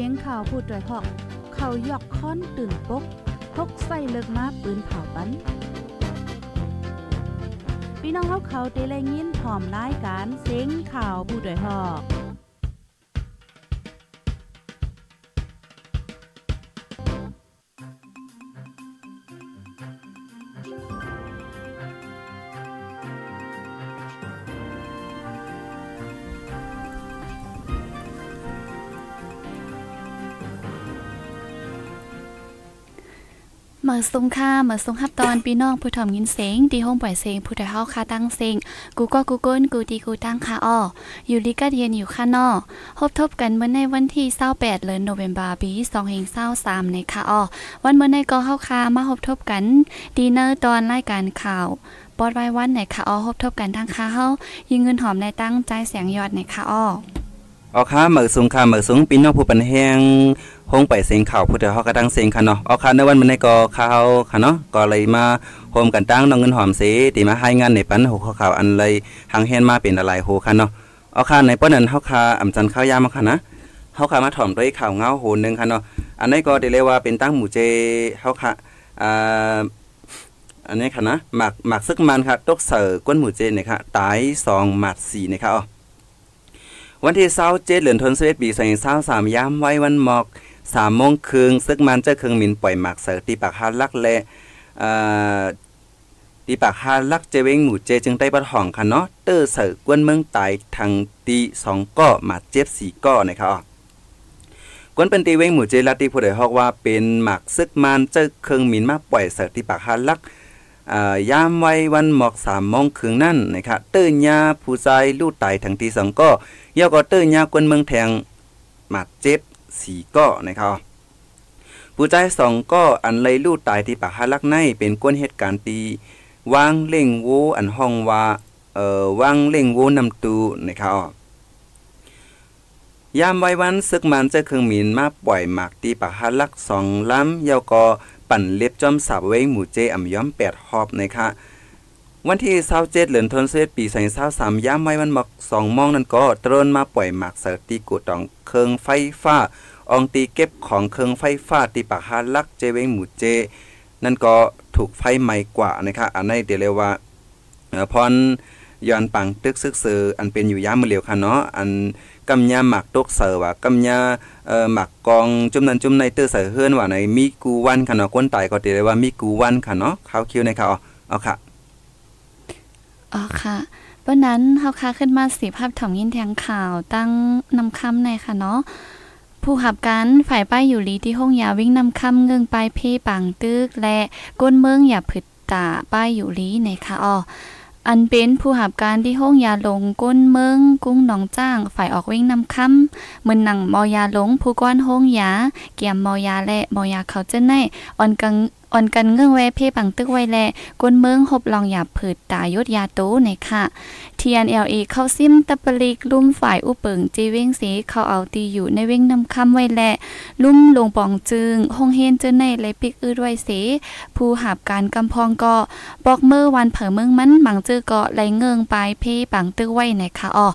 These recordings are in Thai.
สียงข่าวพูดด้วยหอก เขายอกค้อนตื่นปกพกใส่เลิกมาปืนเผาปันพี่น้องเขาเขาเตะแรงยินหอมรายการเสียงข่าวผู้ด้วยหอก มื่อสุงค่าเมื่อสุงฮับตอนพี่น้องผู้ถ่อมยินเสงตีห้องปล่อยเสงผู้ถ่อยเฮาคาตั้งเสงกูก็กูก้นกูตีกูตั้งคาอ้ออยู่ลิกาเดียนอยู่ข้างนอกพบทบกันเมื่อในวันที่28เดือนโนเวมบาปี2523ในคาอ้อวันเมื่อในก็เฮาคามาพบทบกันดีเนอร์ตอนรายการข่าวปอดไว้วันในคาอ้อพบทบกันทางคาเฮายิงเงินหอมในตั้งใจเสียงยอดในคาอ้อ ออค่ะเหมือสูงค่ะเหมือสูงปีน้องผู้ปันแหงห้องไปเสียงข่าวผู้เฒ่าเฮากระดังเสียงค่ะเนาะออค่ะในวันมันในก็ข่าวค่ะเนาะก็เลยมาโฮมกันตั้งน้องเงินหอมเสติมาให้งานในปันหัวข่าวอันเลยหางเฮนมาเป็นอะไรโหค่ะเนาะออค่ะในป้อนนั้นเฮาค่ะอำจันข้าวยามาค่ะนะเฮาค่ะมาถ่อมด้วยข่าวเงาโหนึงค่ะเนาะอันนี้ก็ได้เรียกว่าเป็นตั้งหมู่เจเฮาค่ะอ่าอันนี้ค่ะนะหมักหมักซึกมันค่ะตกเสือก้นหมู่เจเนี่ยค่ะตาย2หมัด4นะคะอ๋อ วันที่เศร้าเจ็ดเหลือนทนสเวตปีใส่เศร้าสามย้ำไว้วันหมอกสามโมงครึ่งซึกมันเจ้าเครื่องมินปล่อยหมักเสือตีปากฮาลักและตีปากฮาลักเจเวงหมู่เจจึงได้บัดห้องค่ะเนาะเตอร์เสือกวนเมืองตายทางตีสองก้อมาเจ็บสี่ก้อนะครับกวนเป็นตีเวงหมู่เจลาตีผู้ใดฮอกว่าเป็นหมักซึกมันเจ้าเครื่องมินมาปล่อยเสือตีปากฮาลัก ยามไว้วันหมอกสามโมงครึ่งนั่นนะครับเตื้อยาผู้ใจลู่ไตทั้งตีสองก็ยาก็เตื้อยากวนเมืองแทงหมัดเจ็บสี่ก็นะครับผู้ใจสองก็อันเลยลู่ตายที่ปากฮาลักในเป็นก้นเหตุการณ์ตีวางเล่งโวอันห้องว่าเอ่อวางเล่งโวนำตูนะครับยามไว้วันซึกมันจะเครื่องมินมาปล่อยหมากตีปากฮาลักสองล้ำยาก็ ปั่นเล็บจอมสาบเวงหมู่เจอ่ำย้อมแปดหอบนะคะวันที่เศร้าเจ็ดเหลือนทนเซตปีใส่เศร้าสามย้ำไว้มันหมอกสองมองนั่นก็เตรนมาปล่อยหมากเสตีกูตองเคืองไฟฟ้าอองตีเก็บของเคืองไฟฟ้าตีปากฮาลักเจเวงหมู่เจ นั่นก็ถูกไฟไหม้กว่านะคะอันนี้เดี๋ยวเรียกว่าพรย้อนปังตึกซึกซืออันเป็นอยู่ย้ำมือเหลียวค่ะเนาะอันกำยาหมักตกเสือว่ากำยา เอ่อหมักกองจุ่มนั้นจุ่มในเตอร์เสือเฮือนว่าในมีกูวันค่ะเนาะคนตายก็ติได้ว่ามีกูวันค่ะเนาะข้าวคิวในค่ะเอาค่ะอ๋อค่ะเพราะนั้นเฮาคาขึ้นมาสีภาพถ่อมยินแทงข่าวตั้งนำคำในค่ะเนาะผู้ขับการฝ่ายป้ายอยู่ลีที่ห้องยาวิ่งนำคำเงืองปลายเพปังตึกและก้นเมืองอย่าผึดตาป้ายอยู่ลีในค่ะอ๋อ อันเป็นผู้หับการที่ห้องยาลงก้นเมืองกุ้งหนองจ้าง ฝ่ายออกวิ่งนำคำเมือนหนังมอยาลงผู้ก้อนห้องยา เกี่ยมมอยาและมอยาเขาเจ้นในอ่อนกังอ่อนกันเงื่องแวเพ่ปังตึกไว้แลก้นเมืองหบลองหยาบผืดตายดยาโตในค่ะ TNLA เข้าซิมตะปลิกลุ่มฝ่ายอุปเปิงจีเว้งสีเข้าเอาตีอยู่ในเว้งนำคำไว้แลลุ่มลงปองจึงห้องเฮนเจอในเลยปิกอื้อไว้สีผู้หับการกำพองก็บอกเมื่อวันเผอเมืองมันหมังเจอเกาะไหลเงิงปลายเพ่ปังตึกไว้ในค่ะอ๋อ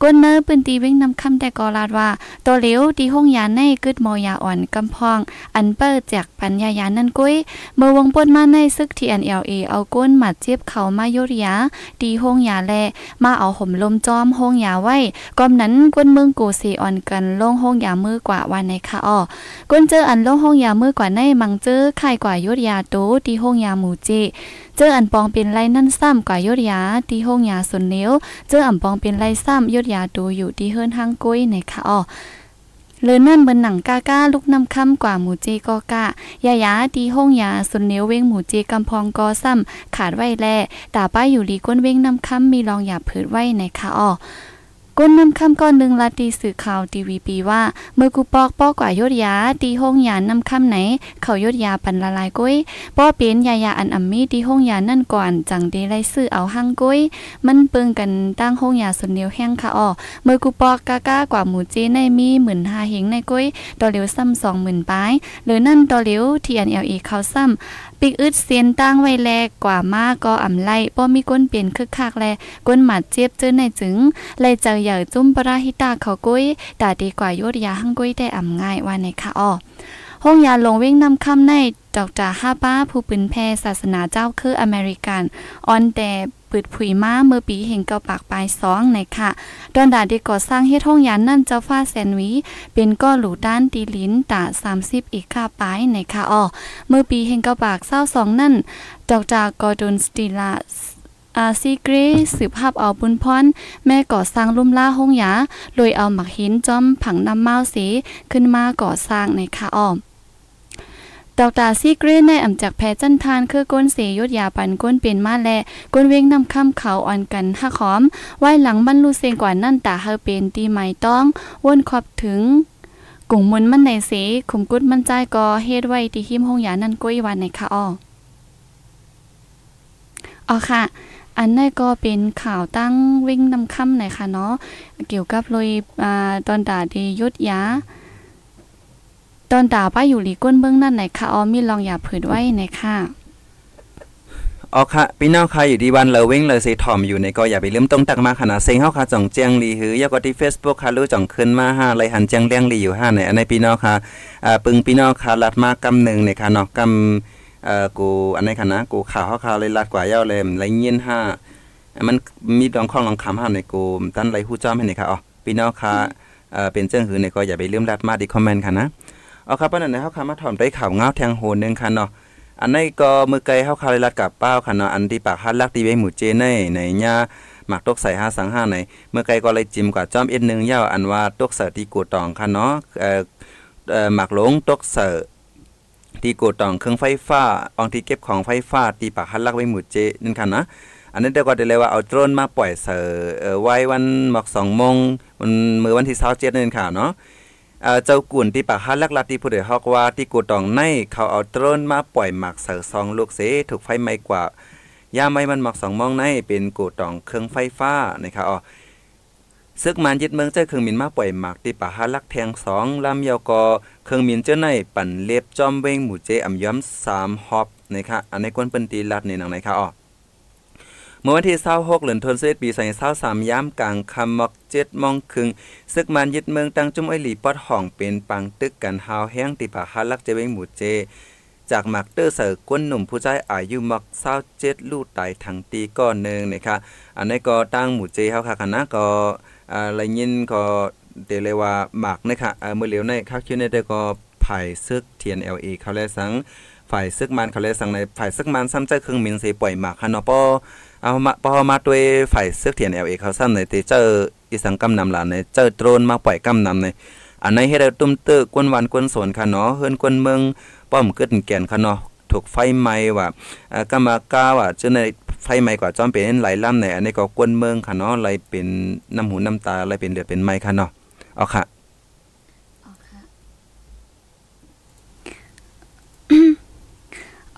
ก้นเนอร์ปืนตีเว้งนำคำแต่กอลาดว่าตัวเหลวตีห้องยาในกึดมอยาอ่อนกำพอง อันเปิดแจกปัญญายานั่นกุ้ยเมื่อวงปนมาในซึก TNLA เอาก้นหมัดเจ็บเขามายุริยาดีห้องยาแลมาเอาห่มลมจอมห้องยาไว้ก้มนั้นก้นเมืองกูสีออนกันลงห้องยามือกว่าวันในค่ะอ้อก้นเจออันลงห้องยามือกว่าในมังเจอไข่กว่ายุริยาโตดีห้องยาหมูจีเจออันปองเป็นไรนั่นซ้ำกว่ายุดยาที่ห้องยาสุนเนิ้วเจออันปองเป็นไรซ้ำยุดยาดูอยู่ที่เฮิรนห้างกุ้ยในค่ะอ้อ เลยนั่นเบินหนังกาก้าลุกนำคำกว่าหมูจีกอกะยายาตีห้องยาสุนเนียวเว้งหมูจีกำพองกอซ้ำขาดไว้แลตาป้ายอยู่ลีก้นเว้งนำคำมีรองหยาผืดไว้ในคาอ้อ ก้นนำคำก้อนหนึ่งลาตีสื่อข่าวทีวีปีว่า เมื่อกูปอกปอกกว่ายศยาตีห้องยานำคำไหน เขายศยาปันละลายกุ้ยป้อเป็นยายาอันอัมมีตีห้องยานั่นก่อนจังเดไลซื้อเอาหังกุ้ยมันเปิงกันตั้งห้องยาสนเนียวแห้งค่ะอ้อเมื่อกูปอกกาก้ากว่าหมูเจในมีหมื่นห้าเฮงในกุ้ยต่อเหลียวซ้ำสองหมื่นปลายหรือนั่นต่อเหลียวทีเอ็นเอลอีเขาซ้ำ ปิกอึดเสียนตั้งไว้แลกว่ามาก็อำไล่บ่มีก้นเปลี่ยนคึกคักแลก้นหมัดเจี๊ยบเจอในจึงไล่เจอใหญ่จุ้มปราหิตาเขากุ้ยตาดีกว่ายุดยาหังกุ้ยได้อำง่ายว่าในค่ะอ้อห้องยาลงเว้งนำคำในดอกจ่าห้าป้าผู้ปืนแพศาสนาเจ้าคืออเมริกัน ออนแต่ ปืดผุยมาเมื่อปีเห็นเกาปากปลายสองในค่ะดอนดาด้ก่อสร้างเฮ็ดห้องยานนั่นเจ้าฟ้าแสนวี เป็นก้อหลูด้านตีลิ้นตา30 อีกค่าปลายในค่ะอ้อเมื่อปีเห็นเกาปากเศร้าสองนั่นดอกจากกอดนสติลาอาซีเกรสืบภาพเอาบุญพรแม่ก่อสร้างลุ่มล่าห้องยาโดยเอาหมักหินจอมผังน้ำเมาสีขึ้นมาก่อสร้างในค่ะอ้อม ดอกตาซีเกรในอ่ำจากแพจันทานคือก้นเสยดยาปันก้นเป็นมาแลก้นเว้งนำข้ามเขาอ่อนกันหักหอมไว้หลังบรรลุเซงกว่านั่นตาเฮาเป็นตีไม้ต้องวนขอบถึงกุ่งมนมันในเสขุมกุดมันใจกอเฮ็ดไว้ที่หิมห้องยานั่นก้อยวันในค่ะอ้ออ๋อค่ะ อันนี้ก็เป็นข่าวตั้งวิ่งนำค่ำหน่อยค่ะเนาะเกี่ยวกับเลยอ่าตอนตาดียุดยา ตอนตาป้าอยู่หลีก้นเบื้องนั่นไหนค่ะออมีลองอย่าเผยไว้ในค่ะอ๋อค่ะพี่น้องค่ะอยู่ดีวันเลเว้งเลยสิถ่อมอยู่ในก็อย่าไปลืมต้องตักมาขนาดเซ็งเฮาค่ะจ่องเจียงลีหือยากก็ที่ Facebook ค่ะรู้จ่องขึ้นมาห้าไรหันเจียงเลี้ยงลีอยู่ห้าในอันในพี่น้องค่ะอ่าปึงพี่น้องค่ะลัดมากำหนึ่งในค่ะเนาะกำเอ่อกูอันไหนค่ะนะกูข่าวเฮาค่ะเลยลัดกว่าเย้าเลยไรเงี้ยนห้ามันมีดองข้องลองคำห้าในกูตั้นไรฮู้จ้อมให้ในค่ะอ๋อพี่น้องค่ะเอ่อเป็นเจ้งหือในก็อย่าไปลืมลัดมาดีคอมเมนต์ค่ะนะ เอาครับปานนั้นนะเฮาค่ะมาถ่อมได้ข่าวเงาแทงโหนึงค่ะเนาะอันนี้ก็มือไกลเฮาคาเลยลัดกับเป้าค่ะเนาะอันที่ปากฮัดลักตีไว้หมู่เจในในญาหมักตกใส่5สัง5ในเมื่อไกลก็เลยจิ้มกว่าจอมเอ็ดนึงยาวอันว่าตกเสอที่กูตองค่ะเนาะเอ่อเอ่อหมักหลงตกเสอที่กูตองเครื่องไฟฟ้าอองที่เก็บของไฟฟ้าที่ปากฮัดลักไว้หมู่เจนั่นค่ะนะอันนี้เดี๋ยวก็ได้เลยว่าเอาโดรนมาปล่อยเสอเอ่อไว้วันหมัก2โมงวันมือวันที่27นั่นค่ะเนาะ เจ้ากุ่นที่ปากฮัดลักลัดที่ผู้ใดฮอกว่าที่กูตองในเขาเอาโดรนมาปล่อยหมักเสือซองลูกเสถูกไฟไหม้กว่ายาไม่มันหมักสองมองในเป็นกูตองเครื่องไฟฟ้านะครับอ๋อซึกมันยึดเมืองเจ้าเครื่องมินมาปล่อยหมักที่ปากฮัดลักแทงสองลำยาวกอเครื่องมินเจ้าในปั่นเล็บจอมเวงหมู่เจอ่ำย้อมสามฮอบนะครับอันในกวนเปิ้นตีลัดในหนังไหนครับอ๋อ มื่อวันที่26เดือนธันวาคมปี2023ยามกลางค่ำมอก7โมงครึ่งศึกมันยึดเมืองตั้งจุ้มไอหลีปอดห้องเป็นปังตึกกันหาวแห้งติปาฮัลักเจเวงหมู่เจ จากมักเตอร์เสือก้นหนุ่มผู้ใจอายุมัก27ลูกตายทั้งตีก้อนหนึ่งนะคะอันนี้ก็ตั้งหมู่เจเฮาค่ะคณะก็อ่าละยินก็เตเลว่าหมักนะคะอ่ามื้อเหลียวในคักชื่อในเดก็ไผ่ซึก TNLA เขาแลสังฝ่ายซึกมันเขาเลยสั่งในฝ่ายซึกมันซ้ำใจเครื่องมินสิปล่อยหมากค่ะเนาะปอ เอามาพอมาด้วยฝ่ายเสื้อเทียนเอลเอเขาซ้ำในที่เจออีสังกำนำหลานในเจอโดรนมาปล่อยกำนำในอันในให้เราตุ้มเตอร์กวนวันกวนสวนค่ะเนาะเฮือนกวนเมืองป้อมเกิดแก่นค่ะเนาะถูกไฟไหม้ว่าอ่ามากาว่าเจอในไฟไหม้กว่าจอมเป็นไหลายลำในอันนี้ก็กวนเมืองค่ะเนาะไหลเป็นน้ำหูน้ำตาไหลเป็นเลือดเป็นไม้ค่ะเนาะเอาค่ะ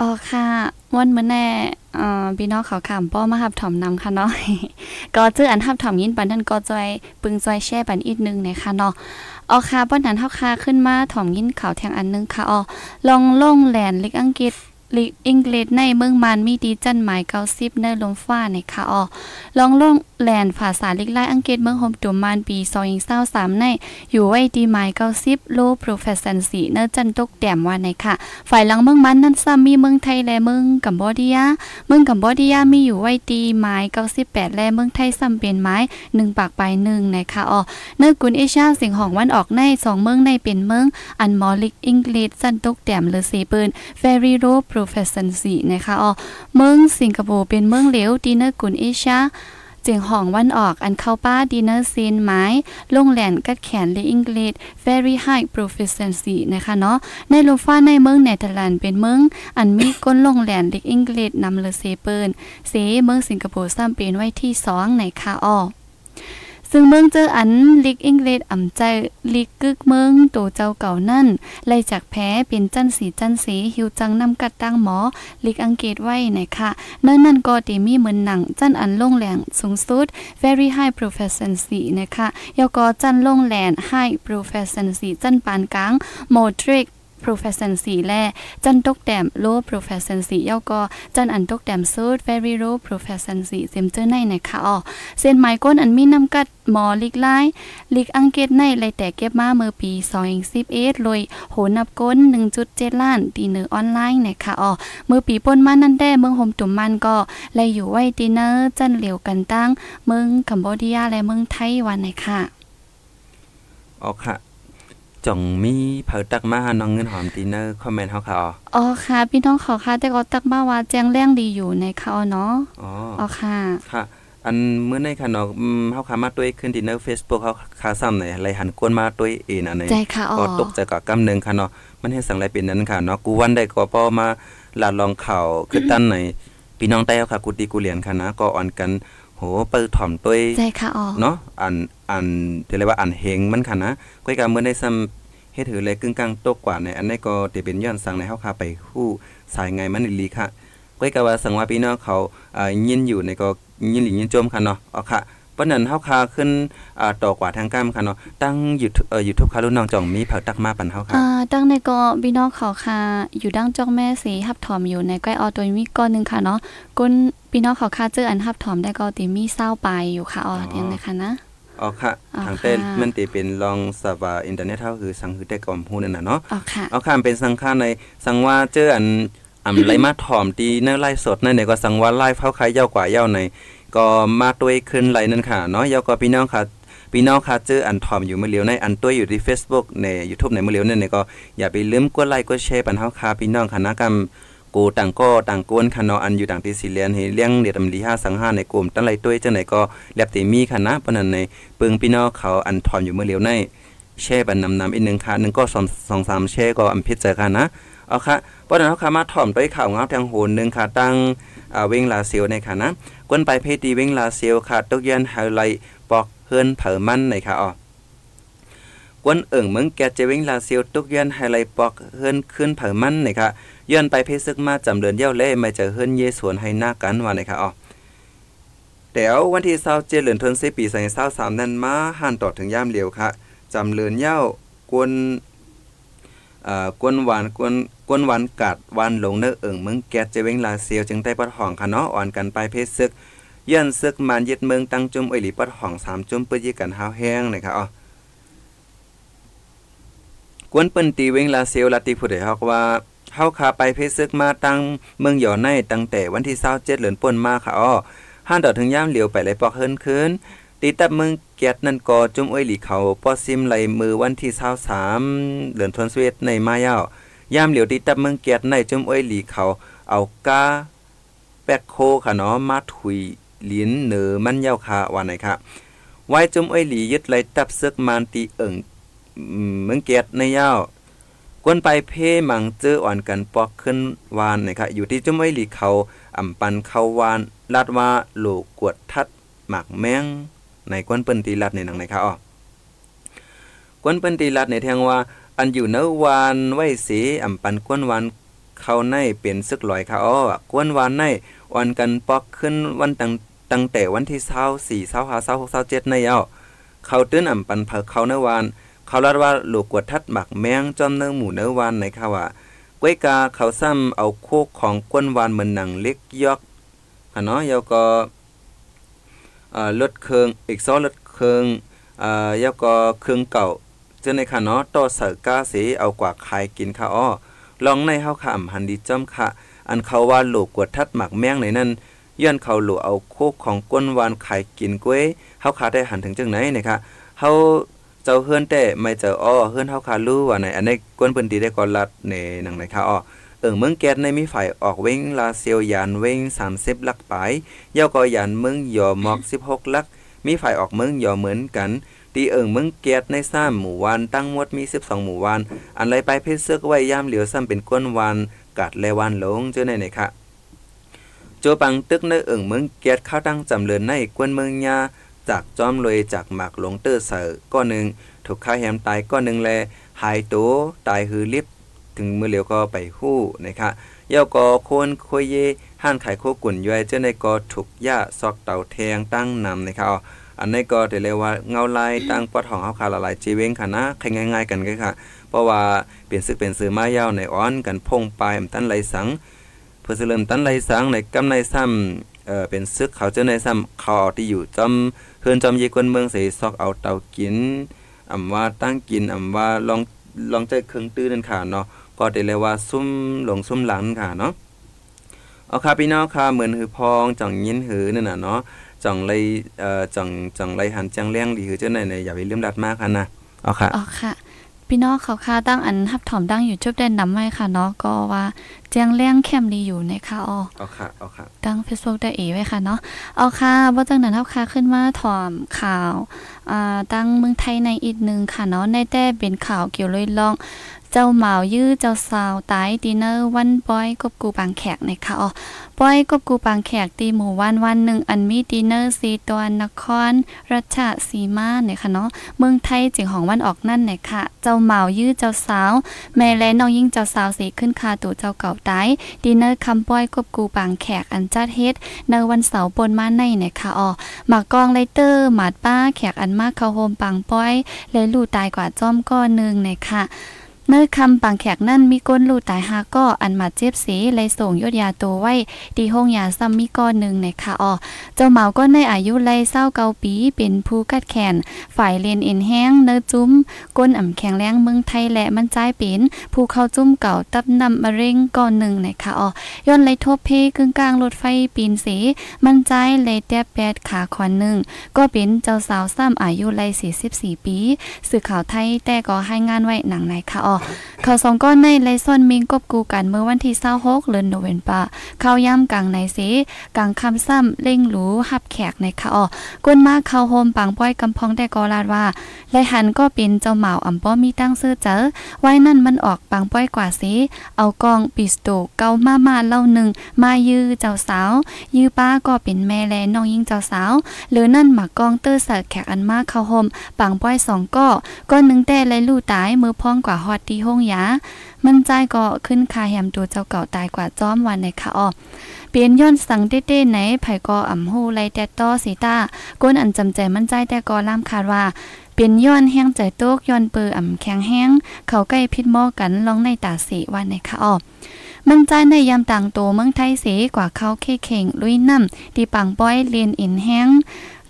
อ๋อค่ะวันเมื่อแน่อ่อพี่น้องเขาขามป้อมาหับถ่อมนำค่ะเนาะก็เจออันหับถ่อมยินปันนั้นก็จอยปึงจอยแช่ปันอีกนึงนะคะเนาะอ๋อค่ะป้อนนั้นเฮาค่ะขึ้นมาถ่อมยินข่าวแทงอันนึงค่ะอ๋อลองล่งแลนลิกอังกฤษ ลิกอังกฤษในเมืองมานมีดีจันหมาย90ในลมฟ้าในค่ะอ๋อลองลงแลนภาษาลิกไลอังกฤษเมืองโฮมตุมมานปี2023ใน อยู่ไว้ดีหมาย90 low proficiency เนอจันตกแต้มว่าในค่ะ ฝ่ายหลังเมืองมันนั้นซ้ำมีเมืองไทยและเมืองกัมพูเดียาเมืองกัมพูเดียามีอยู่ไว้ตีไม้98แปดและเมืองไทยซ้ำเป็นไม้1ปากไป1นะคะอ๋อเนื้อกุนเอเชียสิ่งของวันออกใน2เมืองในเป็นเมืองอันมอลิกอังกฤษจันตกแต้มหรือสีปืน very low proficiency นะคะอ๋อเมืองสิงคโปร์เป็นเมืองเหลวดีเนอร์กุนเอเชียเจียงห้องวันออกอันเข้าป้าดินเนอร์ซีนไม้ลงแหลนกัดแขนแลอังกฤษ very high proficiency นะคะเนาะในโลฟ้าในเมืองเนเธอร์แลนด์เป็นเมืองอันมีก้นลงแหลนเลกอังกฤษนำเลเซเปิลเซเมืองสิงคโปร์ซ้ำเป็นไว้ที่สองในคาออ ซึ่งเมืองเจออันลิกอังกฤษอ่ำใจลิกกึกเมืองโตเจ้าเก่านั่นไล่จากแพ้เป็นจันสีจันสีหิวจังนำกัดตั้งหมอลิกอังกฤษไว้นะคะนั่นนั่นก็ตีมีเหมือนหนังจันอันลงแหลงสูงสุด very high proficiency นะคะยก็จันลงแหลน high proficiency จันปานกลาง moderate proficiency และจันตกแต้ม low proficiency ย่อก็จันอันตกแต้ม suit very low proficiency เซมเจอร์ในนะคะอ๋อเส้นไม้ก้นอันมีน้ำกัดหมอลิกไลลิกอังเกตในไลแต่เก็บมาเมื่อปี2011โดยโหนับก้น 1.7 ล้านตีเนอร์ออนไลน์นะคะอ๋อเมื่อปีป่นมานั่นแด้เมืองโฮมตุ่มมันก็ไลอยู่ไว้ตีเนอร์จันเหลียวกันตั้งเมืองกัมพูเดียและเมืองไต้หวันนะคะอ๋อค่ะ จ่องมีเผาตักมาหาน้องเงินหอมตีเนอร์คอมเมนต์เฮาค่ะอ๋ออ๋อค่ะ พี่น้องขอค่ะ แต่ก็ตักมาว่าแจ้งแรงดีอยู่ในค่ะอ๋อเนาะอ๋ออ๋อค่ะค่ะ อันเมื่อในค่ะเนาะอืมเฮาขามาตัวขึ้นตีเนอร์ Facebook เฮาขาซ้ำไหนไหลหันกวนมาตัวเองอันไหนใจค่ะอ๋อก็ตกใจกับกำหนึงค่ะเนาะมันเฮ็ดสังไรเป็นนั้นค่ะเนาะกูวันได้ก็พอมาลาดลองข่าวคือตั้นไหนพี่น้องใต้เฮาค่ะกูตีกูเหรียญค่ะนะก็อ่อนกันโหเปิดถ่อมตัวใจค่ะอ๋อเนาะอัน อันที่เรียกว่าอันเฮงมันค่ะนะก้อยกาเมื่อได้ซ้ำเฮ็ดถือเลยกึ่งกลางตกกว่าในอันนี้ก็จะเป็นย้อนสั่งในเฮาค่ะไปฮู้สายไงมันอีหลีค่ะก้อยกาว่าสังว่าพี่น้องเขาอ่ายินอยู่ในก็ยินหลียินโจมค่ะเนาะเอาค่ะเพราะนั้นเฮาค่ะขึ้นอ่าต่อกว่าทางกรรมค่ะเนาะตั้ง YouTube เอ่อ YouTube ค่ะรุ่นน้องจ่องมีเผาตักมาปันเฮาค่ะอ่าตั้งในก็พี่น้องเขาค่ะอยู่ดังจอกแม่สีหับถอมอยู่ในก้อยออตัวมีก้อนหนึงค่ะเนาะก้นพี่น้องเขาค่ะเจออันหับถอมได้ก็ติมีเศร้าไปอยู่ค่ะอ๋อเดี๋ยวนะคะนะ อ๋อค่ะอ๋อทางเต้นค่ะมันติเป็นลองสวาอินเทอร์เน็ตเฮาคือสังคือได้ก่อมฮู้นั่นน่ะเนาะอ๋อค่ะเอาค่ะเป็นสังฆาในสังว่าเจออันอำไรมาถ่อมตีในไลฟ์สดนั่นเนี่ยก็สังว่าไลฟ์เฮาขายยาวกว่ายาวในก็มาตัวขึ้นไหลนั่นค่ะเนาะยาวก็พี่น้องค่ะพี่น้องค่ะเจออันถ่อมอยู่เมื่อเลียวในอันตัวอยู่ที่ Facebook ใน YouTube ในเมื่อเลียวนั่นเนี่ยก็อย่าไปลืมกดไลค์กดแชร์ปันเฮาค่ะพี่น้องคณะกรรม กูต่างก็ต่างกวนค่ะเนาะอันอยู่ต่างที่สิเลียนให้เลี้ยงเดียดำลีห้าสังหาในกลุ่มตั้งไรตัวจังไหนก็แลบติมีค่ะนะเพราะนั้นในปึงพี่น้องเขาอันถอมอยู่เมื่อเลียวในแช่บันนำนำอีกหนึ่งค่ะหนึ่งก็สองสองสามแช่ก็อันพิจารณานะเอาค่ะเพราะนั้นเขาค่ะมาถ่อมด้วยข่าวเงาทางโหนหนึ่งค่ะตั้งอ่าเวงลาเซียวในค่ะนะกวนไปเพดีเวงลาเซียวค่ะตกยันไฮไลท์ปอกเฮือนเผอมันในค่ะอ๋อ กวนเอิ่งเมืองแกจะเว้งลาเซียวตุกยันไฮไลปอกเฮือนขึ้นเผอมันในค่ะย้อนไปเพซึกมาจำเลือนเย้าเล่ไม่เจอเฮือนเยสวนให้หน้ากันว่าในค่ะอ๋อเดี๋ยววันที่27เดือนธันวาคมปี2023นั้นมาห่านต่อถึงย่ามเหลียวค่ะจำเลือนเย้ากวนอ่ากวนหวานกวนกวนหวานกัดหวานหลงเนื้อเอิงเมืองแกดเจเวงลาเซียวจึงได้ปัดห้องค่ะเนาะอ่อนกันไปเพศซึกย้อนซึกมันยึดเมืองตั้งจุ่มเอหลีปัดห้องสามจุ่มเปื้ยกันหาวแห้งนะครับอ๋อ กวนเปิ้นตีเวงลาเซียวลาติผู้ใดฮอกว่าเฮาขาไปเพซึกมาตั้งเมืองหยอในตั้งแต่วันที่27เดือนป่นมาค่ะอ้อห้านต่อถึงย่ามเหลียวไปเลยปอกเฮินคืนตีตับเมืองเกียรตินั่นก็จุ่มอ้อยหลีเขาปอซิมไหลมือวันที่23เดือนธันวาคมในมายาวยามเหลียวตีตับเมืองเกียรติในจุ่มอ้อยหลีเขาเอากาแปกโคค่ะเนาะมาถุยหลินเหนือมันยาวค่ะว่าไหนค่ะไว้จุ่มอ้อยหลียึดไหลตับซึกมานตีเอิง เมืองเกียรติในยาวกวนไปเพ่มังเจออ่อนกันปอกขึ้นวานนะคะอยู่ที่จุ่มอ้อหลีเขาอำปันเขาวานลาดว่าโลกวดทัดหมักแมงในกวนเปิ้นตีลัดในหนังในค่ะอ๋อกวนเปิ้นตีลัดในแทงว่า อันอยู่เนื้อวานไว้สีอำปันกวนวานเขาในเป็นซึกลอยค่ะอ๋อกวนวานในวันกันปอกขึ้นวันตั้งตั้งแต่วันที่24 25 26 27ในเอาเขาตื้นอ่ำปันเผาเขาเนื้อวาน เขาลัดว่าหลูกกวดทัดหมักแมงจอมเนื้อหมูเนื้อวานในค่ะว่าก้วยกาเขาซ้ำเอาโคกของกวนวานเหมือนหนังเล็กยอกค่ะเนาะแล้วก็อ่ารถเครื่องอีกซ้อรถเครื่องอ่าแล้วก็เครื่องเก่าเจาในค่ะเนาะต่อเสือก้าสีเอากว่าขายกินค่ะอ้อลองในเฮาค่ะอำหันดีจ้อมค่ะ อันเขาว่าลูกกวดทัดหมักแมงในนั้นย้อนเขาหลูเอาโคกของก้นวานขายกินก้วยเฮาขาได้หันถึงจังไหนนะคะเฮา จ้าเฮือนแต่ไม่เจออ้อเฮือนเฮาขารู้ว่าในอันในก้นเพิ่นดีได้ก่อนลัดในหนังไหนค่ะอ้อเอิงเมืองแก๊สในมีฝ่ายออกเว้งลาเซียวยานเว้ง30ลักปลายย่อก็ยันเมืองยอหมอก16ลัก มีฝ่ายออกเมืองยอเหมือนกันตีเอิงเมืองเกียรติในซ้ำหมู่วานตั้งหมดมี 12 หมู่วานอันไรไปเพชรเสือกไว้ย่ามเหลียวซ้ำเป็นก้นวานกัดและวานหลงเจ้าในไหนคะโจปังตึกในเอิงเมืองเกียรติเข้าตั้งจำเริญในกวนเมืองยา จากจอมลยจากหมากหลงเตอร์เสือก้อนหนึ่งถูกฆ่าแหมตายก้อนหนึ่งแลหายตัวตายหือลิบถึงมือเหลียวก็ไปหู้นะคะเย่าก็โคนคุยเยห้านไขายโคกุ่นย้อยเจ้าในกอถูกย่าซอกเต่าแทงตั้งนำนะครับอันนี้ก็ได้เรียกว่าเงาลายตั้งปอดของเฮาคาละลายจีเวงค่ะนะใครง่าย ๆ กันก็ค่ะ เพราะว่าเปลี่ยนซึกเป็นซื้อมายาวในอ้อนกันพงปลายตั้นไหลสัง เพื่อสิเริ่มตั้นไหลสังในกำในซ้ำ เออเป็นซึกเขาเจอในซ้ำเขาที่อยู่จอมเฮือนจอมเยกวนเมืองเสซอกเอาเตากินอำว่าตั้งกินอำว่าลองลองใจเครื่องตื้อนั่นค่ะเนาะก็ได้เรียว่าซุ่มหลงซุ่มหลังค่ะเนาะเอาค่ะพี่น้องค่ะเหมือนหือพองจ่องยินหือนั่นน่ะเนาะจ่องเลยเอ่อจ่องจ่องเลยหันจังเลี้ยงหลีหือเจ้าไหนเนี่ยอย่าไปลืมดัดมากค่ะนะเอาค่ะเอ๋อค่ะ พี่น้องเขาค่าตั้งอันฮับถอมดั้งอยู่จุบแดนนำไว้ค่ะเนาะก็ว่าเจียงเลี้ยงเข้มดีอยู่นะคะอ๋อเอาค่ะเอาค่ะตั้ง Facebook ได้เอไว้ค่ะเนาะเอาค่ะว่าจังนั้นเฮาค่ะขึ้นมาถอมข่าวอ่าตั้งเมืองไทยในอีกหนึงค่ะเนาะในแต่เป็นข่าวเกี่ยวเลยลองเจ้าเหมายื้อเจ้าสาวตายดินเนอร์วันปอยกบกูปางแขกนะคะอ๋อปอยกบกูปางแขกตีหมู่วันวันหนึ่งอันมีดินเนอร์สีตัวนครรัชสีมาเนี่ยค่ะเนาะเมืองไทยจิงของวันออกนั่นเนี่ยค่ะ เจ้าเหมายื้อเจ้าสาว แม่และน้องยิ่งเจ้าสาวสีขึ้นคาตู่เจ้าเก่าตายดินเนอร์คำป้อยกบกูปางแขกอันจัดเฮ็ดในวันเสาร์ปนมาในเนี่ยค่ะอ๋อหมากกองไลเตอร์หมาดป้าแขกอันมากเข้าโฮมปางป้อยและลู่ตายกว่าจ้อมก้อนหนึงเนี่ยค่ะ เมื่อคำปังแขกนั่นมีก้นลูตายหาก็อันมาเจ็บสีเลยส่งยดยาตัวไว้ดีห้องยาซ้ำมีก้อนหนึ่งในค่ะอ๋อเจ้าเหมาก็ในอายุไล่เศร้าเกาปีเป็นผู้กัดแขน ฝ่ายเรียนเอ็นแห้งเนื้อจุ้ม ก้นอ่ำแข็งแรงเมืองไทยและมันใจเป็นผู้เข้าจุ้มเก่าตับนำมะเร็งก้อนหนึ่งในค่ะอ๋อย้อนไล่ทบเพกึ่งกลางรถไฟปีนสีมันใจเลยแตบแปดขาขวานหนึ่งก็เป็นเจ้าสาวซ้ำอายุไล่44ปีสื่อข่าวไทยแต่ก็ให้งานไว้หนังในค่ะอ๋อข่าวสองก้อนในไลซ่อนมิงกบกูกันเมื่อวันที่26เดือนโนเวมเบาเข้าย่ำกลางในสีกลางคำซ้ำเล่งหรูหับแขกในค่ะอ๋อกวนมาเข้าโฮมปังป้อยกำพองแต่กอลาดว่าไลหันก็เป็นเจ้าเหมาอ่ำป้อมีตั้งซื้อเจอไว้นั่นมันออกปังป้อยกว่าสีเอากองปิสโตเกามามาเล่าหนึ่งมายื้อเจ้าสาว ยื้อป้าก็เป็นแม่แลน้องยิงเจ้าสาวหรือนั่นหมากกองเตอร์เสิร์แขกอันมากเข้าโฮมปังป้อยสองก็ก้อนหนึ่งแต่ไรลู่ตายมือพองกว่าฮอดที่ห้องยา มันใจก็ขึ้นคาแฮมตัวเจ้าเก่าตายกว่าจ้อมวันในค่ะอ้อเปลี่ยนย้อนสังเต้ๆไหนไผก็อ่ำฮูไลแต่ต้อสีตาก้นอันจำใจมันใจแต่ก็ล่ามคาดว่าเปลี่ยนย้อนแห้งใจโต๊กย้อนเปืออ่ำแข็งแห้ง เขาใกล้พิษหม้อกันลองในตาสีวันในค่ะอ้อมันใจในยามต่างโตเมืองไทยเสกว่าเขาเคเข่งลุยน้ำตีปังป้อยเลียนอินแห้ง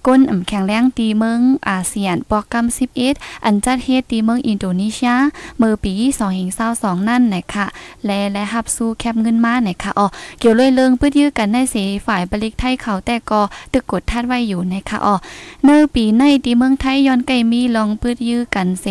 ก้นอ่ำแข็งแรงตีเมืองอาเซียนปอกกำ11อันจัดเฮ็ดตีเมืองอินโดนีเซียเมื่อปี2022นั่นนะคะและและหับสู้แคบเงินมานะคะอ๋อเกี่ยวเลยเลิงปื้ดยื้อกันในเสฝ่ายบริกไทยเขาแต่ก็ตึกกดทัดไว้อยู่นะคะอ๋อเนอปีในตีเมืองไทยย้อนไกมีลองปื้ดยื้อกันเส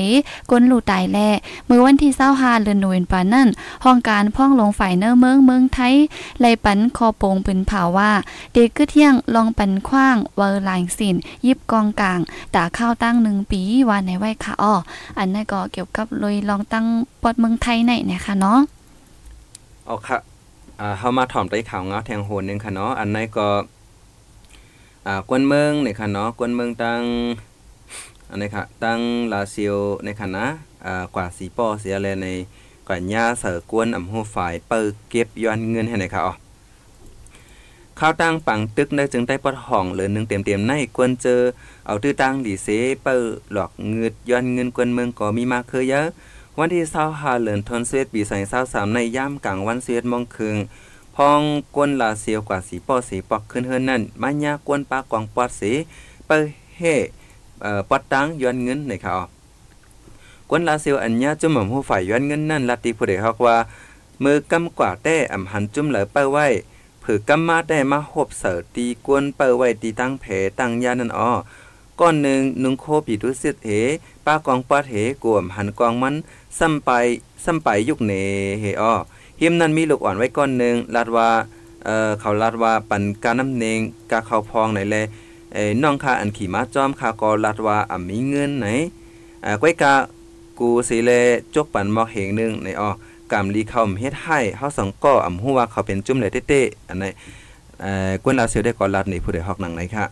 ก้นหลู่ตายแลเมื่อวันที่25เดือนโนเวมเบานั่นห้องการพ่องลงฝ่ายเนอเมืองเมืองไทยไลปันคอโปงปืนเผาว่า เด็กกึเที่ยงลองปันคว้างเวอร์ลายสิน ยิบกองกลางตาข้าวตั้งหนึ่งปีวันในไว้ค่ะอ้ออันนั้นก็เกี่ยวกับเลยลองตั้งปอดเมืองไทยในนะคะเนาะเอาค่ะอ่าเฮามาถ่อมไต้ข่าวเงาแทงโหนหนึงค่ะเนาะอันไหนก็อ่ากวนเมืองในค่ะเนาะกวนเมืองตั้งอันนี้ค่ะตั้งลาเซียวในค่ะอ่ากว่าสีป้อเสียแลในกว่าย่าเสือกวนอำหูฝ่ายเปิดเก็บย้อนเงินให้ไหนค่ะอ๋อ ข้าวตั้งปังตึกได้จึงได้ปอดห้องเหลือหนึงเต็มๆในกวนเจอ เอาตื้อตั้งดีเซเปิหลอกเงืดย้อนเงินกวนเมืองก็มีมาเคือเยอะ วันที่25เดือนธันวาคมปี2023ในย่ามกลางวัน11:00นครึ่งพองกวนลาเซียวกว่าสีปอสีปอกขึ้นเฮือนนั่นมายากวนปากวางปอดสีเปเฮเอ่อปอดตังย้อนเงินในค่ะอ๋อกวนลาเซียวอันญาจุ่มหม่อมผู้ฝ่ายย้อนเงินนั่นลัดติผู้ใดฮอกว่ามือกำกว่าแต่อำหันจุ่มเหลอเป้าไว้ ผือกำมาได้มาหบเสิร์ตีกวนเป้าไว้ตีตั้งแผตั้งยานั่นอ้อก้อนหนึ่งนุงโคปีดุสิตเหป้ากองปอดเหกวมหันกองมันซ้ำไปซ้ำไปยุคเนเฮอ้อหิมนั้นมีลูกอ่อนไว้ก้อนหนึ่งลาดว่าเอ่อเขาลาดว่าปันการน้ำเนงกาเขาพองไหนแลเอ้น้องคาอันขี่ม้าจอมคากอลาดว่าอ่ำมีเงินไหนอ่าก้อยกากูสิเลจกปันหมอกเหงหนึงในอ้อ กำลีเขาเฮ็ดให้เฮาสองก็อ่ำฮู้ว่าเขาเป็นจุ่มเลยเต้ๆอันไหนเอ่อกวนลาเสียวได้ก่อนลาดนี่ผู้ใดฮอกหนังไหนค่ะ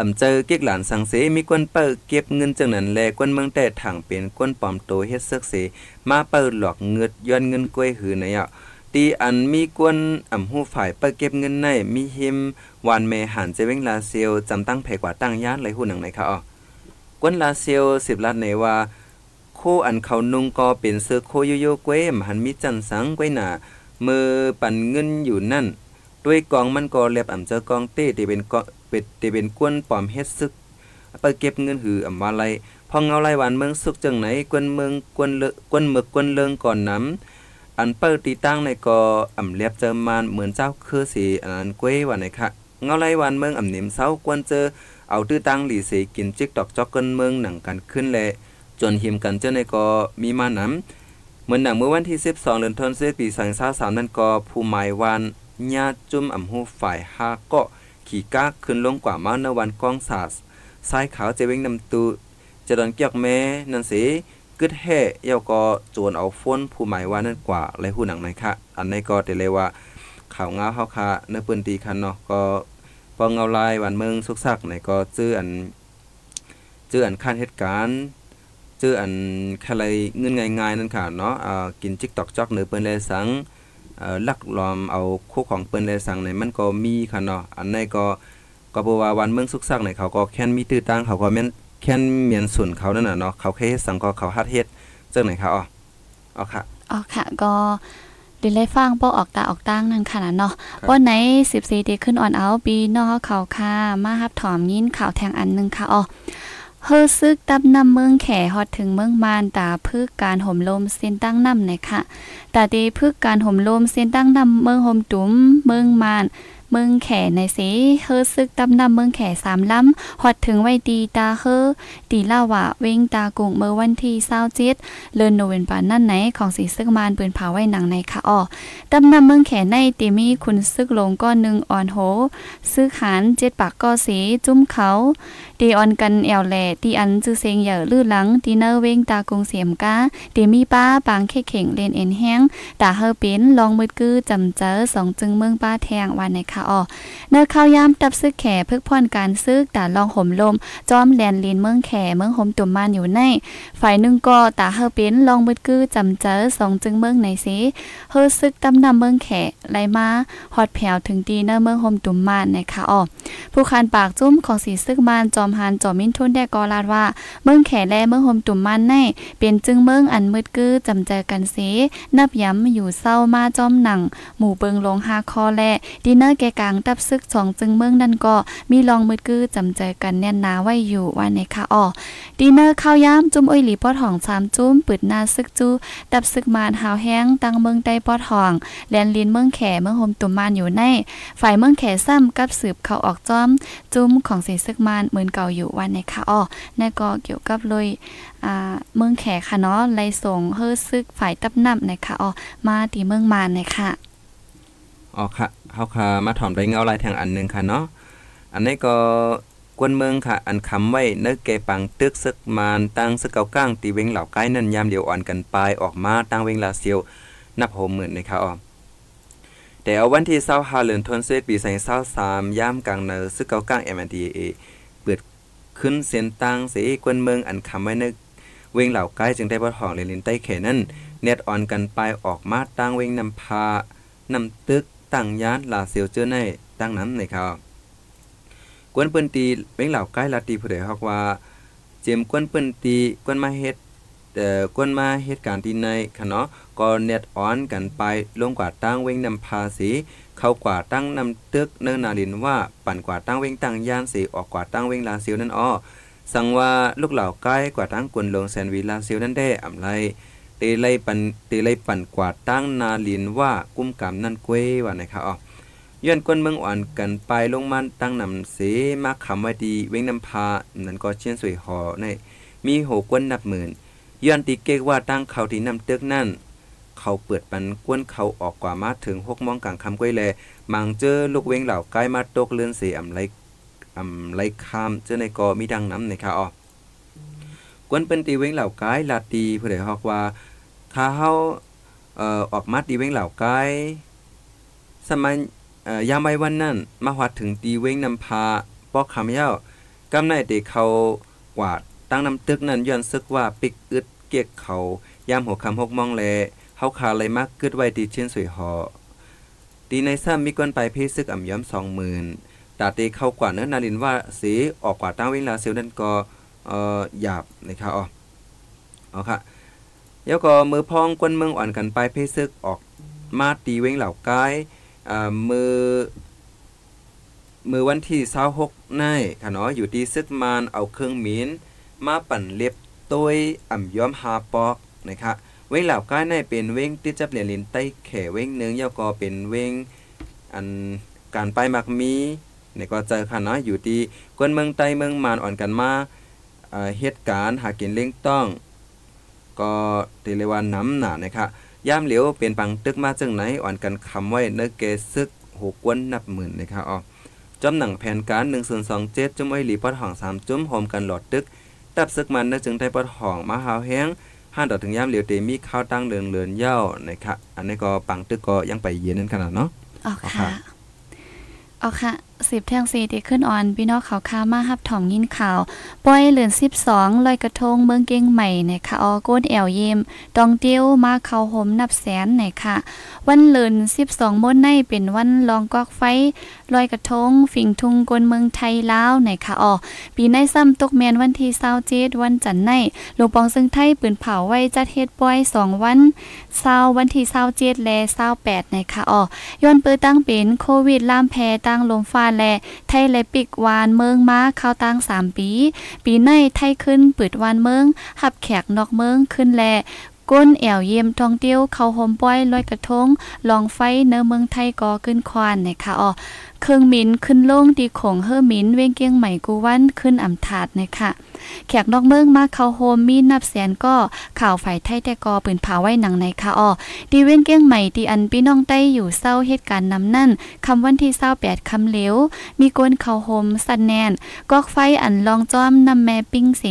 อำเจอเกียกหลานสังเสมีกวนเปิดเก็บเงินจังนั้นแลกวนเมืองแต่ถังเป็นกวนปลอมโตเฮ็ดเซึกเสมาเปิดหลอกเงือดย้อนเงินกล้วยหือในอะตีอันมีกวนอ่ำหูฝ่ายเปิดเก็บเงินในมีหิมวานเมหันเจเวงลาเซียวจำตั้งเพกว่าตั้งย่านไหลหูหนังไหนคะอ๋อกวนลาเซียวสิบลัดในว่า โคอันเขานุงก็เป็นเสื้อโคโยโย่เกวมหันมีจันสังเกวหนามือปั่นเงินอยู่นั่น ด้วยกองมันก็เล็บอ่ำเจอกองเต้ที่เป็นก็เป็ดที่เป็นกวนปอมเฮ็ดซึกไปเก็บเงินหืออ่ำว่าไรพอเงาไรหวานเมืองสุกจังไหนกวนเมืองกวนเลกวนหมึกกวนเลิงก่อนน้ำอันเปิดตีตั้งในก็อ่ำเล็บเจอมานเหมือนเจ้าคือสีอันนั้นกวว่าไหนคะเงาไรหวานเมืองอ่ำนิ่มเศร้ากวนเจอเอาตื้อตั้งหลีเสกินจิกดอกจอกกันเมืองหนังกันขึ้นแล จนหิมกันเจ้าในก็มีมาน้ำเหมือนหนังเมื่อวันที่ 12เดือนธันวาคมปี2023นั้นก็ผู้หมายวันญาจุ่มอ่ำหูฝ่ายฮาก็ขี่ก้าขึ้นลงกว่ามาในวันกองสาสสายขาวเจะเว้งนำตูจะดอนเกียกแม่นั่นสิกึดแห่เยาก็จวนเอาฟ้นผู้หมายว่านั่นกว่าและหูหนังในคะอันในก็ได้เลยว่าข่าวงาเฮาค่ะเนื้อปืนตีคันเนาะก็ปองเงาลายวันเมืองสุกซักในก็จื้ออันจื้ออันขั้นเหตุการณ์ จื้ออันอะไรเงินง่ายๆนั่นค่ะเนาะอ่ากินจิกตอกจอกเนื้อเปิ้นเลยสังเอ่อลักลอมเอาคู่ของเปิ้นเลยสังในมันก็มีค่ะเนาะอันนี้ก็ก็บ่ว่าวันเมืองสุกซักในเขาก็แค่นมีตื้อตั้งเขาก็แม่นแค่นเมียนส่วนเขานั่นน่ะเนาะเขาแค่เฮ็ดสังก็เขาฮัดเฮ็ดจังไหนคะอ๋ออ๋อค่ะอ๋อค่ะก็ดิเลยฟังป้อออกตาออกตั้งนั่นค่ะนะเนาะป้อไหน14ดีขึ้นออนเอาปีนอกเขาค่ะมารับถอมยินข่าวแทงอันหนึงค่ะอ๋อ เฮอซึกตับนำเมืองแขฮอดถึงเมืองมานตาพึกการห่มลมเส้นตั้งนำนะคะตาตีพึกการห่มลมเส้นตั้งนำเมืองห่มตุ้มเมืองมาน เมืองแขในสีเฮอซึกตำนำเมืองแขสามล้ำฮอดถึงไว้ดีตาเฮอตีล่าวะเวงตากุงเมื่อวันที่27เลือนโนเวนปานนั่นไหนของสีซึกมานปืนเผาไว้หนังในค่ะอ้อตำนำเมืองแขในตีมีคุณซึกลงก้อนหนึ่งอ่อนโหซึกหานเจ็ดปากก็สีจุ้มเขาตีออนกันแอวแหล่ตีอันจือเซงเหย่อลื่นหลังตีเนอร์เวงตากงเสียมกาตีมีป้าปางเข่เข่งเลนเอ็นแห้งตาเฮอเป็นลองมืดกือจำเจอสองจึงเมืองป้าแทงวันในค่ะอ้อเนื้อข้าวยามตับซึกแขพึกพ่อนการซึกตาลองห่มลม จอมแลนลินเมืองแขเมืองห่มตุ่มมานอยู่ใน ฝ่ายหนึ่งก็ตาเฮอเป็นลองมืดกือจำเจอสองจึงเมืองในสิเฮอซึกตำนำเมืองแขไหลมาฮอดแผวถึงตีเนอร์เมืองห่มตุ่มมานในค่ะอ้อผู้คันปากจุ้มของสีซึกมานจอมหันจอมมินทุนแดกอลาดว่า เมืองแขแลเมืองห่มตุ่มมันในเป็นจึงเมืองอันมืดกือจำเจอกันสินับย้ำอยู่เศร้ามาจอมหนัง หมู่เบิงลงหาคอแลดินเนอร์แกกลางตับซึกสองจึงเมืองนั่นก็มีลองมืดกือจำเจอกันแน่นนาไว้อยู่ว่าในค่ะอ้อดินเนอร์ข้าวยามจุ้มอ้อยหลีปอทองสามจุ้มปืดนาซึกจูตับซึกมานหาวแห้งตั้งเมืองใต้ปอทองแลนลินเมืองแขเมืองห่มตุ่มมันอยู่ใน ฝ่ายเมืองแขซ้ำกับสืบเขาออกจอม จุ้มของเสซึกมานเหมือนเก่าอยู่วันในค่ะอ้อนั่นก็เกี่ยวกับเลยอ่าเมืองแขค่ะเนาะไล่ส่งเฮอซึกฝ่ายตับนำนะคะอ้อมาตีเมืองมานนะคะ อ๋อค่ะเฮาค่ะมาถอมได้เงาลายแทงอันหนึงค่ะเนาะอันนี้ก็กวนเมืองค่ะ อันคำไว้เนื้อเกปังตึกซึกมานตั้งซึกเกาก้างตีเวงเหล่าใกล้นั่นยามเดียวอ่อนกันปลายออกมาตั้งเวงลาเซียวนับโหหมื่นนะคะอ๋อแต่เอาวันที่25เดือนธันวาคมปี2023ยามกลางเนอซึกเกาก้าง MNDAA เอเปิดขึ้นเส้นตั้งเสกวนเมืองอันคำไว้ในเวงเหล่าใกล้จึงได้บ่ทองเลนลินใต้เขนั้นเน็ตอ่อนกันปลายออกมาตั้งเวงนำพานำตึก ตั้งยานลาเซียวเจอในตั้งนั้นนะครับกวนเปิ้นตีเวงเหล่าใกล้ลาตีผู้ใดฮอกว่าเจมกวนเปิ้นตีกวนมาเฮ็ดแต่อกวนมาเหตุการณ์ที่ในค่ะเนาะก็เน็ตออนกันไปลงกว่าตั้งเวงนำภาษีเข้ากว่าตั้งนำตึกเนินนาลินว่าปั่นกว่าตั้งเวงตั้งย่านสีออกกว่าตั้งเวงลาซิวนั่นอ้อสั่งว่าลูกเหล่าใกล้กว่าตั้งกวนลงแซนวีลาซิวนั่นได้อำไร เตไลปันเตไลปั่นกว่าตั้งนาลินว่ากุ้มกำนั่นกวยว่านะครับอ้อย้อนกวนเมืองอ่อนกันไปลงมันตั้งนำเสมาคำไว้ดีเว้งนำพานั่นก็เชียนสวยหอในมีโหกวนนับหมื่นย้อนตีเกกว่าตั้งเขาที่นำตึกนั่นเขาเปิดปันกวนเขาออกกว่ามาถึงหกมองกลางคำก้อยแลมังเจอลูกเว้งเหล่าใกล้มาตกเลือนเสียอำไรอำไรคามเจอในกอมีดังน้ำในค่ะอ๋อ กวนเป็นตีเวงเหล่ากล้ลาตีผู้ใดฮอกว่าถ้าเฮาเอ่อออกมาตีเวงเหล่ากล้สมัยเอ่อยามใบวันนั้นมาฮอดถึงตีเวงนำพาปอกคำเย้ากำในเตเขากวาดตั้งนำตึกนั้นย้อนซึกว่าปิกอึดเกียกเขายามหัวคำหกมองแลเฮาคาเลยมากกึดไว้ตีเช่นสวยหอตีในซ้ำมีกวนไปเพศซึกอ่ำย้อม20,000ตาเตเข้ากว่าเนื้อนาลินว่าสีออกกว่าตั้งเวลาเซลนั่นก็ ออหยาบนะครับอ๋ออ๋อค่ะแล้วก็มือพองกวนเมืองอ่อนกันไปเพศซึกออกมาตีเว้งเหล่ากายอ่มือมือวันที่26ในค่ะเนาะอยู่ที่ซึกมานเอาเครื่องมีนมาปั่นเล็บต้วยอ่ำย้อมหาปอกนะคะเว้งเหล่ากายในเป็นเว้งติดจับเหรียญลินใต้แขเว้งเนืองยาวก็เป็นเว้งอันการไปมักมีเนี่ยก็เจอค่ะเนาะอยู่ที่กวนเมืองใต้เมืองมานอ่อนกันมา เอ่อเหตุการณ์หากินเล้งต้อง ก็ตีเลยว่าน้ำหนานะคะย่ามเหลียวเป็นปังตึกมาจังไหนอ่อนกันคำไว้เนื้อเกซึกหกวนนับหมื่นนะคะอ๋อจำหนังแผนการ1 0 2 7จุ่มไอหลีปอดห่อง3จุ่มโฮมกันหลอดตึกตับซึกมันเนื้อจึงได้ปอดห่องมาหาวแห้งห้านต่อถึงย่ามเหลียวเตมีข้าวตั้งเลือนเลือนเย้านะคะอันนี้ก็ปังตึกก็ยังไปเย็นนั่นขนาดเนาะอ๋ออ๋อค่ะค่ะอ๋อค่ะสิบแทงสีที่ขึ้นออนพี่น้องเขาค้ามาฮับถ่อมยินข่าวปล่อยเหลือนสิบสองลอยกระทงเมืองเก้งใหม่เนี่ยค่ะออโกนแอวเยมตองเตี้ยวมาเขาหมนับแสนเนี่ยค่ะ วันเหลือนสิบสองม้นในเป็นวันลองกอกไฟลอยกระทงฝิ่งทุงกวนเมืองไทยลาวเนี่ยค่ะออปีในซ้ำตกแมนวันที่เศร้าเจ็ดวันจันทร์ในหลวงปองซึ่งไทยปืนเผาไว้จัดเฮ็ดปล่อยสองวันเศร้าวันที่เศร้าเจ็ดและเศร้าแปดเนี่ยค่ะออย้อนปิดตั้งเป็นโควิดล่ามแพตั้งลมฟ้าและไทยและปิกวานเมืองมาเข้าตั้ง3ปี ปีในไทยขึ้นปิดวานเมืองหับแขกนอกเมืองขึ้นแลก้นแอวเยี่ยมท่องเที่ยวเข้าโฮมป้อยลอยกระทงลองไฟเนื้อเมืองไทยก่อขึ้นควานนะคะอ๋อเครื่องมินขึ้นโล่งดีของเฮอมินเว้งเกียงใหม่กูวันขึ้นอ่ำถาดนะคะ แขกนอกเมืองมาเข้าโฮมมีนับแสนก็ข่าวฝ่ายไทยแต่กอปืนผาไว้หนังในค่ะอ๋อดีเว้นเกี้ยงใหม่ตีอันพี่น้องใต้อยู่เศร้าเหตุการณ์นำนั่นคำวันที่เศร้าแปดคำเหลวมีกวนเขาโฮมสันแนนกอกไฟอันลองจ้อมนำแม่ปิ้งเส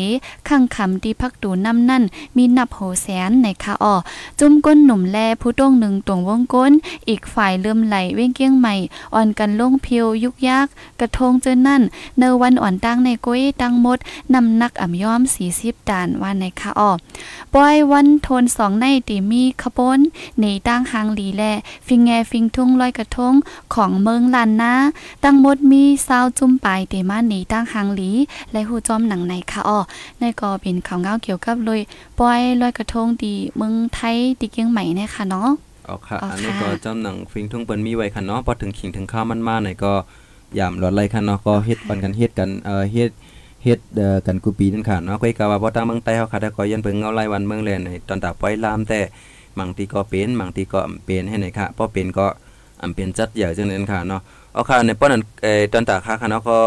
ข้างคำดีพักตูนำนั่นมีนับโหแสนในคาอ้อจุ่มก้นหนุ่มแลผู้ต้องหนึ่งตวงวงก้น อีกฝ่ายเลื่อมไหลเว้งเกี้ยงใหม่อ่อนกันลงเพียวยุกยากกระทงเจอนั่นเนวันอ่อนตั้งในกุ้ยตั้งมดนำนักอ่ำย้อมสีสิบด่านวันในคาอ้อปอยวันโทนสองในตีมีขบวนในตั้งหางหลีแลฟิงแงฟิงทุ่งลอยกระทงของเมืองลันนาตั้งหมดมีซาวจุ่มปลายเตมาหนีตั้งหางหลีและหูจอมหนังในค่ะอ้อในก็เป็นข่าวเงาเกี่ยวกับเลยปอยลอยกระทงตีเมืองไทยตีเกียงใหม่เนี่ยค่ะเนาะอ๋อค่ะอ๋ออัอันนี้ค่ะก็จำหนังฟิงทุ่งเปิ้นมีไว้ค่ะเนาะพอถึงขิงถึงข้าวมันมาหน่อยก็ยามหลอดไหลค่ะเนาะก็เฮ็ดปันกันเฮ็ดกันเอ่อเฮ็ด เฮ็ดกันกูปีนั่นค่ะเนาะก็กว่าบ่ตั้งเมืองใต้เฮาค่ะแต่ก็ยันเพิ่งเงาไล่วันเมืองแลนในตอนตาปล่อยลามแต่บางทีก็เป็นบางทีก็อเป็นให้ไหนค่ะพอเป็นก็อำเป็นจัดใหญ่จังนั้นค่ะเนาะเอาค่ะในป้อนนั้นเอ่อตอนตาค่ะค่ะเนาะก็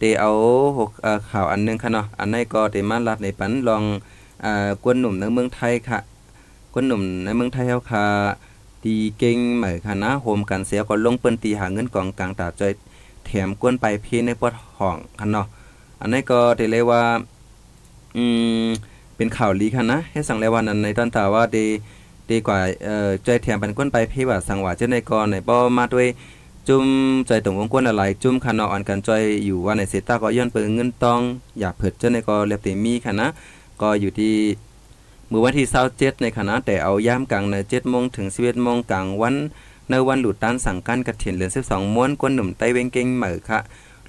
ได้เอาหกเอ่อข่าวอันหนึงค่ะเนาะอันไหนก็ได้มาลัดในปันลองอ่ากวนหนุ่มในเมืองไทยค่ะกวนหนุ่มในเมืองไทยเฮาค่ะตีเก่งเหมือคณะนะโฮมกันเสียก็ลงเปิ้นตีหาเงินกองกลางตาจอยแถมกวนไปเพในปอดห้องคันเนาะ อันนี้ก็ได้เลยว่าอืมเป็นข่าวลีคันนะให้สั่งเลยว่านั้นในตอนตาว่าดีดีกว่าเอ่อใจแถมเป็นกวนไปเพว่าสังว่าเจ้าในกอในบ่มาด้วยจุ่มใจตรงวงกวนอะไรจุ่มคันเนาะอ่อนกันจอยอยู่ว่าในเซต้าก็ย้อนเปิงเงินตอง อย่าเผิดเจ้าในกอเรียบเตมีคันนะก็อยู่ที่มื่อวันที่27ในคณะแต่เอาย่ามกลางใน7โมงถึง11โมงกลางวันในวันหลุดต้านสั่งการกระเถียนเหลือน12ม้วนกวนหนุ่มไต้เวงเก่งเหมือค่ะ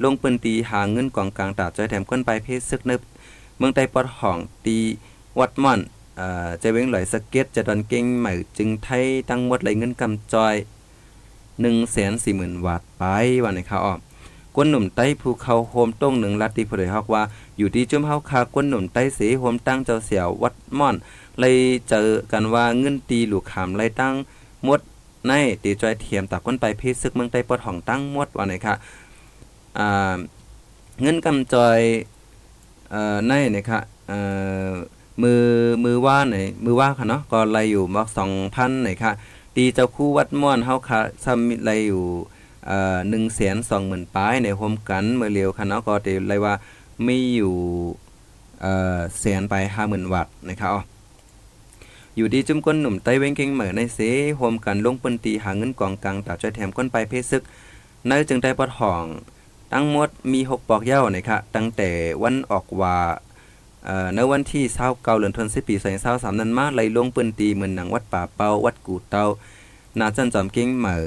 ลงปืนตีหาเงินกองกลางตาจอยแถมก้นไปเพศซึกนึบ เมืองไต้ปอดห่องตีวัดม่อนเอ่อใจเวงไหลสเก็ตจะดอนเก่งเหมือจึงไทยตั้งหมดไหลเงินกำจอย140,000วาทไปวันในข่าวออกกวนหนุ่มไต้ภูเขาโฮมต้งหนึ่งลัดตีเผยฮอกว่า อยู่ที่จุ่มเฮาคากวนหนุ่มไต้เสโฮมตั้งเจ้าเสียววัดม่อนเลยเจอกันว่าเงินตีหลูกขามไล่ตั้งหมดในตีจอยเทียมตากคนไปเพศซึกเมืองใต้ปอดห้องตั้งหมดว่าไหนค่ะ เงินกำจอยในเนี่ยค่ะเอ่อมือมือว่าไหนมือว่าค่ะเนาะก็ไลอยู่มัก2,000ไหนค่ะตีเจ้าคู่วัดม่วนเฮาค่ะซ้ำไลอยู่เอ่งแสนสอ120,000ปลายในโฮมกันเมื่อเร็วค่ะเนาะก็ได้ไลว่ามีอยู่แสนไป50,000วัตต์นะครับอยู่ดีจุ่มก้นหนุ่มไต้เว้งเก่งเหมือในเสโฮมกันลงปืนตีหาเงินกองกลางตาจ้อยแถมก้นไปเพศซึกเนจึงได้ปอดห่อง ตั้งหมดมีหกปอกเย้านะครับตั้งแต่วันออกว่าเอ่อในวันที่29เดือนธันวาคมปี2023นั้นมาไหลลงปืนตีเหมือนหนังวัดป่าเปาวัดกูเตานาจันจอมเก่งเหมือ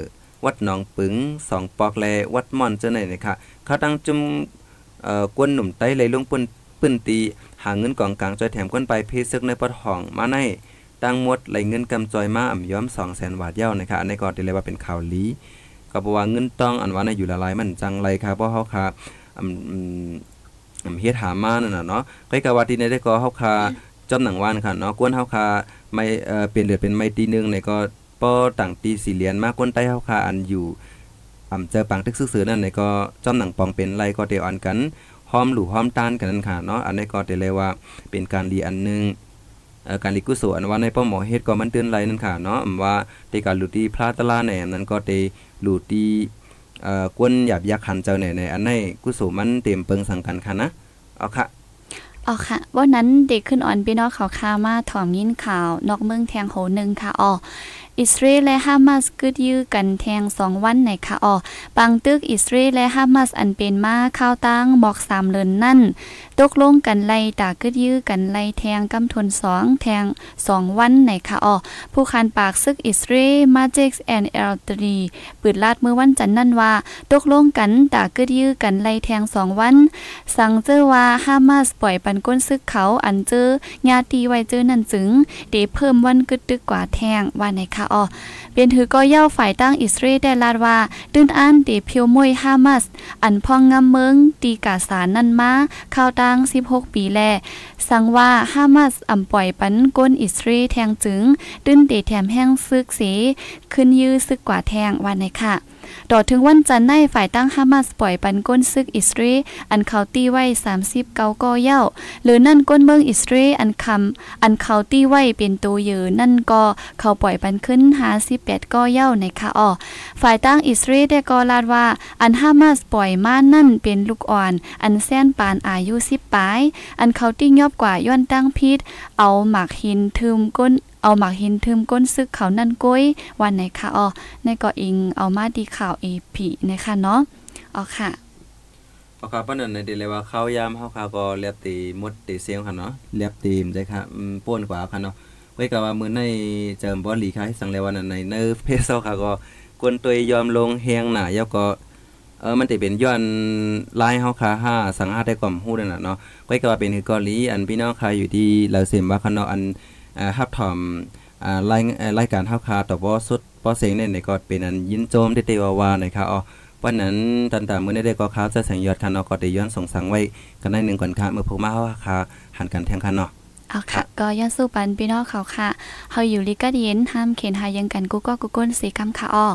วัดหนองปึงสองปอกแลวัดม่อนเจ้าไหนนะคะเขาตั้งจุมเอ่อกวนหนุ่มไต้ไหลลงปืนปืนตี หาเงินกองกลางจอยแถมก้นไปเพซึกในปอดห้องมาในตั้งหมดไหลเงินกำจอยมาอ่ำย้อม200,000บาทเย้านะคะอันนี้ก็ได้เลยว่าเป็นข่าวลี้ ก็บอกว่าเงินต้องอันว่าในอยู่ละลายมันจังไรครับเพราะเฮาค่ะอืมเฮ็ดหามานั่นน่ะเนาะใกล้กับว่าที่ในได้ก็เฮาค่ะจอมหนังวานค่ะเนาะกวนเฮาค่ะไม่เอ่อเป็นเลือดเป็นไม้ตีหนึงในก็ป้อต่างตีสี่เหรียญมากกวนใต้เฮาค่ะอันอยู่อ่ำเจอปังทึกซื่อๆนั่นในก็จอมหนังปองเป็นไรก็เดียวอันกันหอมหลู่หอมตานกันนั่นค่ะเนาะอันนี้ก็ได้เลยว่าเป็นการรีอันหนึงเอ่อ การรีกุศลอันว่าในป้อหมอเฮ็ดก็มันเตือนไรนั่นค่ะเนาะว่าในการหลุดที่พลาตลาในอันนั้นก็เด้หลุดที่เอ่อกวนหยาบยักขันเจ้าแหนในอันในกุศลมันเต็มเปิงสังกันค่ะนะเอาค่ะอ๋อค่ะวันนั้นเด็กขึ้นอ่อนพี่น้องเขาคามาถอมยินข่าวนอกเมืองแทงโหนึงค่ะอ๋อ อิสราเอลและฮามาสกึดยื้อกันแทงสองวันในค่ะอ๋อบางตึกอิสราเอลและฮามาสอันเป็นมาข้าวตั้งบอกสามเลินนั่น ตกลงกันไล่ตากึดยื้อกันไล่แทงกำทนสองแทงสองวันในค่ะอ๋อผู้คันปากซึกอิสราเอลมาเจ็กแอนเอลตรีปืดลาดเมื่อวันจันทร์นั่นว่า ตกลงกันตากึดยื้อกันไล่แทงสองวัน สั่งเจอว่าฮามาสปล่อยปันก้นซึกเขาอันเจอญาตีไว้เจอนั่นจึงเดเพิ่มวันกึดตึกกว่าแทงว่าในค่ะอ๋อเป็นถือก็เย่าฝ่ายตั้งอิสราเอลได้ลาดว่าตื้นอันเดเพียวมวยฮามาสอันพองงำเมืองตีกาสารนั่นมาเข้าตั้ง 16 ปีแล สั่งว่าฮามาสอ่ำปล่อยปันก้นอิสราเอลแทงจึงตื้นเดแถมแห้งซึกเสขึ้นยื้อซึกกว่าแทงวันในค่ะ ต่อถึงวันจันทร์ในฝ่ายตั้งฮามาสปล่อยปันก้นซึกอิสราเอลอันเขาตีไว้30เกาก็เย้าหรือนั่นก้นเมืองอิสราเอลอันคำอันเขาตีไว้เป็นตัวเยือนั่นก็เขาปล่อยปันขึ้นหา18ก็เย้าในค่ะอ้อฝ่ายตั้งอิสราเอลได้ก็ลาดว่าอันฮามาสปล่อยมานั่นเป็นลูกอ่อน อันแซนปานอายุ10ปลาย อันเขาตียอบกว่าย้อนตั้งพิษเอาหมากหินทึมก้น เอาหมากหินทึมก้นซึกเขานั่นก้อยวันไหนค่ะอ้อในก็อิงเอามาดีข่าวเอพีนะคะเนาะอ๋อค่ะเอาครับปานนั้นในเดเลยว่าข้าวยามเฮาค่ะก็เรียบตีมดตีเสียงค่ะเนาะเรียบตีมใจค่ะป่วนกว่าค่ะเนาะไว้ก็ว่ามือในเจิมบ่หลีค่ะให้สังเลยว่านั้นในเนอเพซเซาค่ะก็กวนตัวยอมลงแฮงหน้าแล้วก็เออมันสิเป็นย้อนลายเฮาค่ะห้าสังหาได้ความรู้นั่นน่ะเนาะไว้ก็ว่าเป็นคือกาหลีอันพี่น้องค่ะอยู่ที่ลาวเซมว่าค่ะเนาะอัน ฮับถอมอ่ารายเอ่อรายการเฮาค่ะต่อบ่สุดบ่เสียงเนี่ยก็เป็นอันยินโจมเตๆว่าๆนะคะอ๋อวันนั้นตันตามื้อนี้ได้ก็ค้าวจะแสงยอดคันเนาะก็ได้ย้อนส่งสังไว้กันได้หนึ่งก่อนค่ะเมื่อพวกมาเฮาค่ะหันกันแทงคันเนาะเอาค่ะ ก็ย้อนสู้ปันพี่น้องเขาค่ะเฮาอยู่ลิกาเดียนห้ามเข็นหายังกันกูก็กูก้นสีกำค่ะอ้อ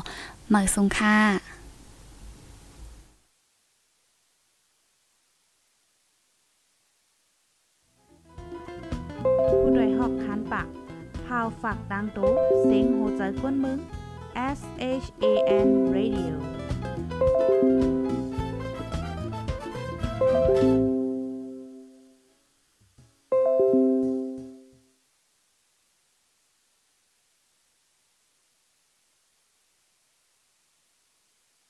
เหมือสุงค่ะผู้โดยหอก hào phạc tăng tố tiếng hỗ trợ quân mướn SHAN Radio.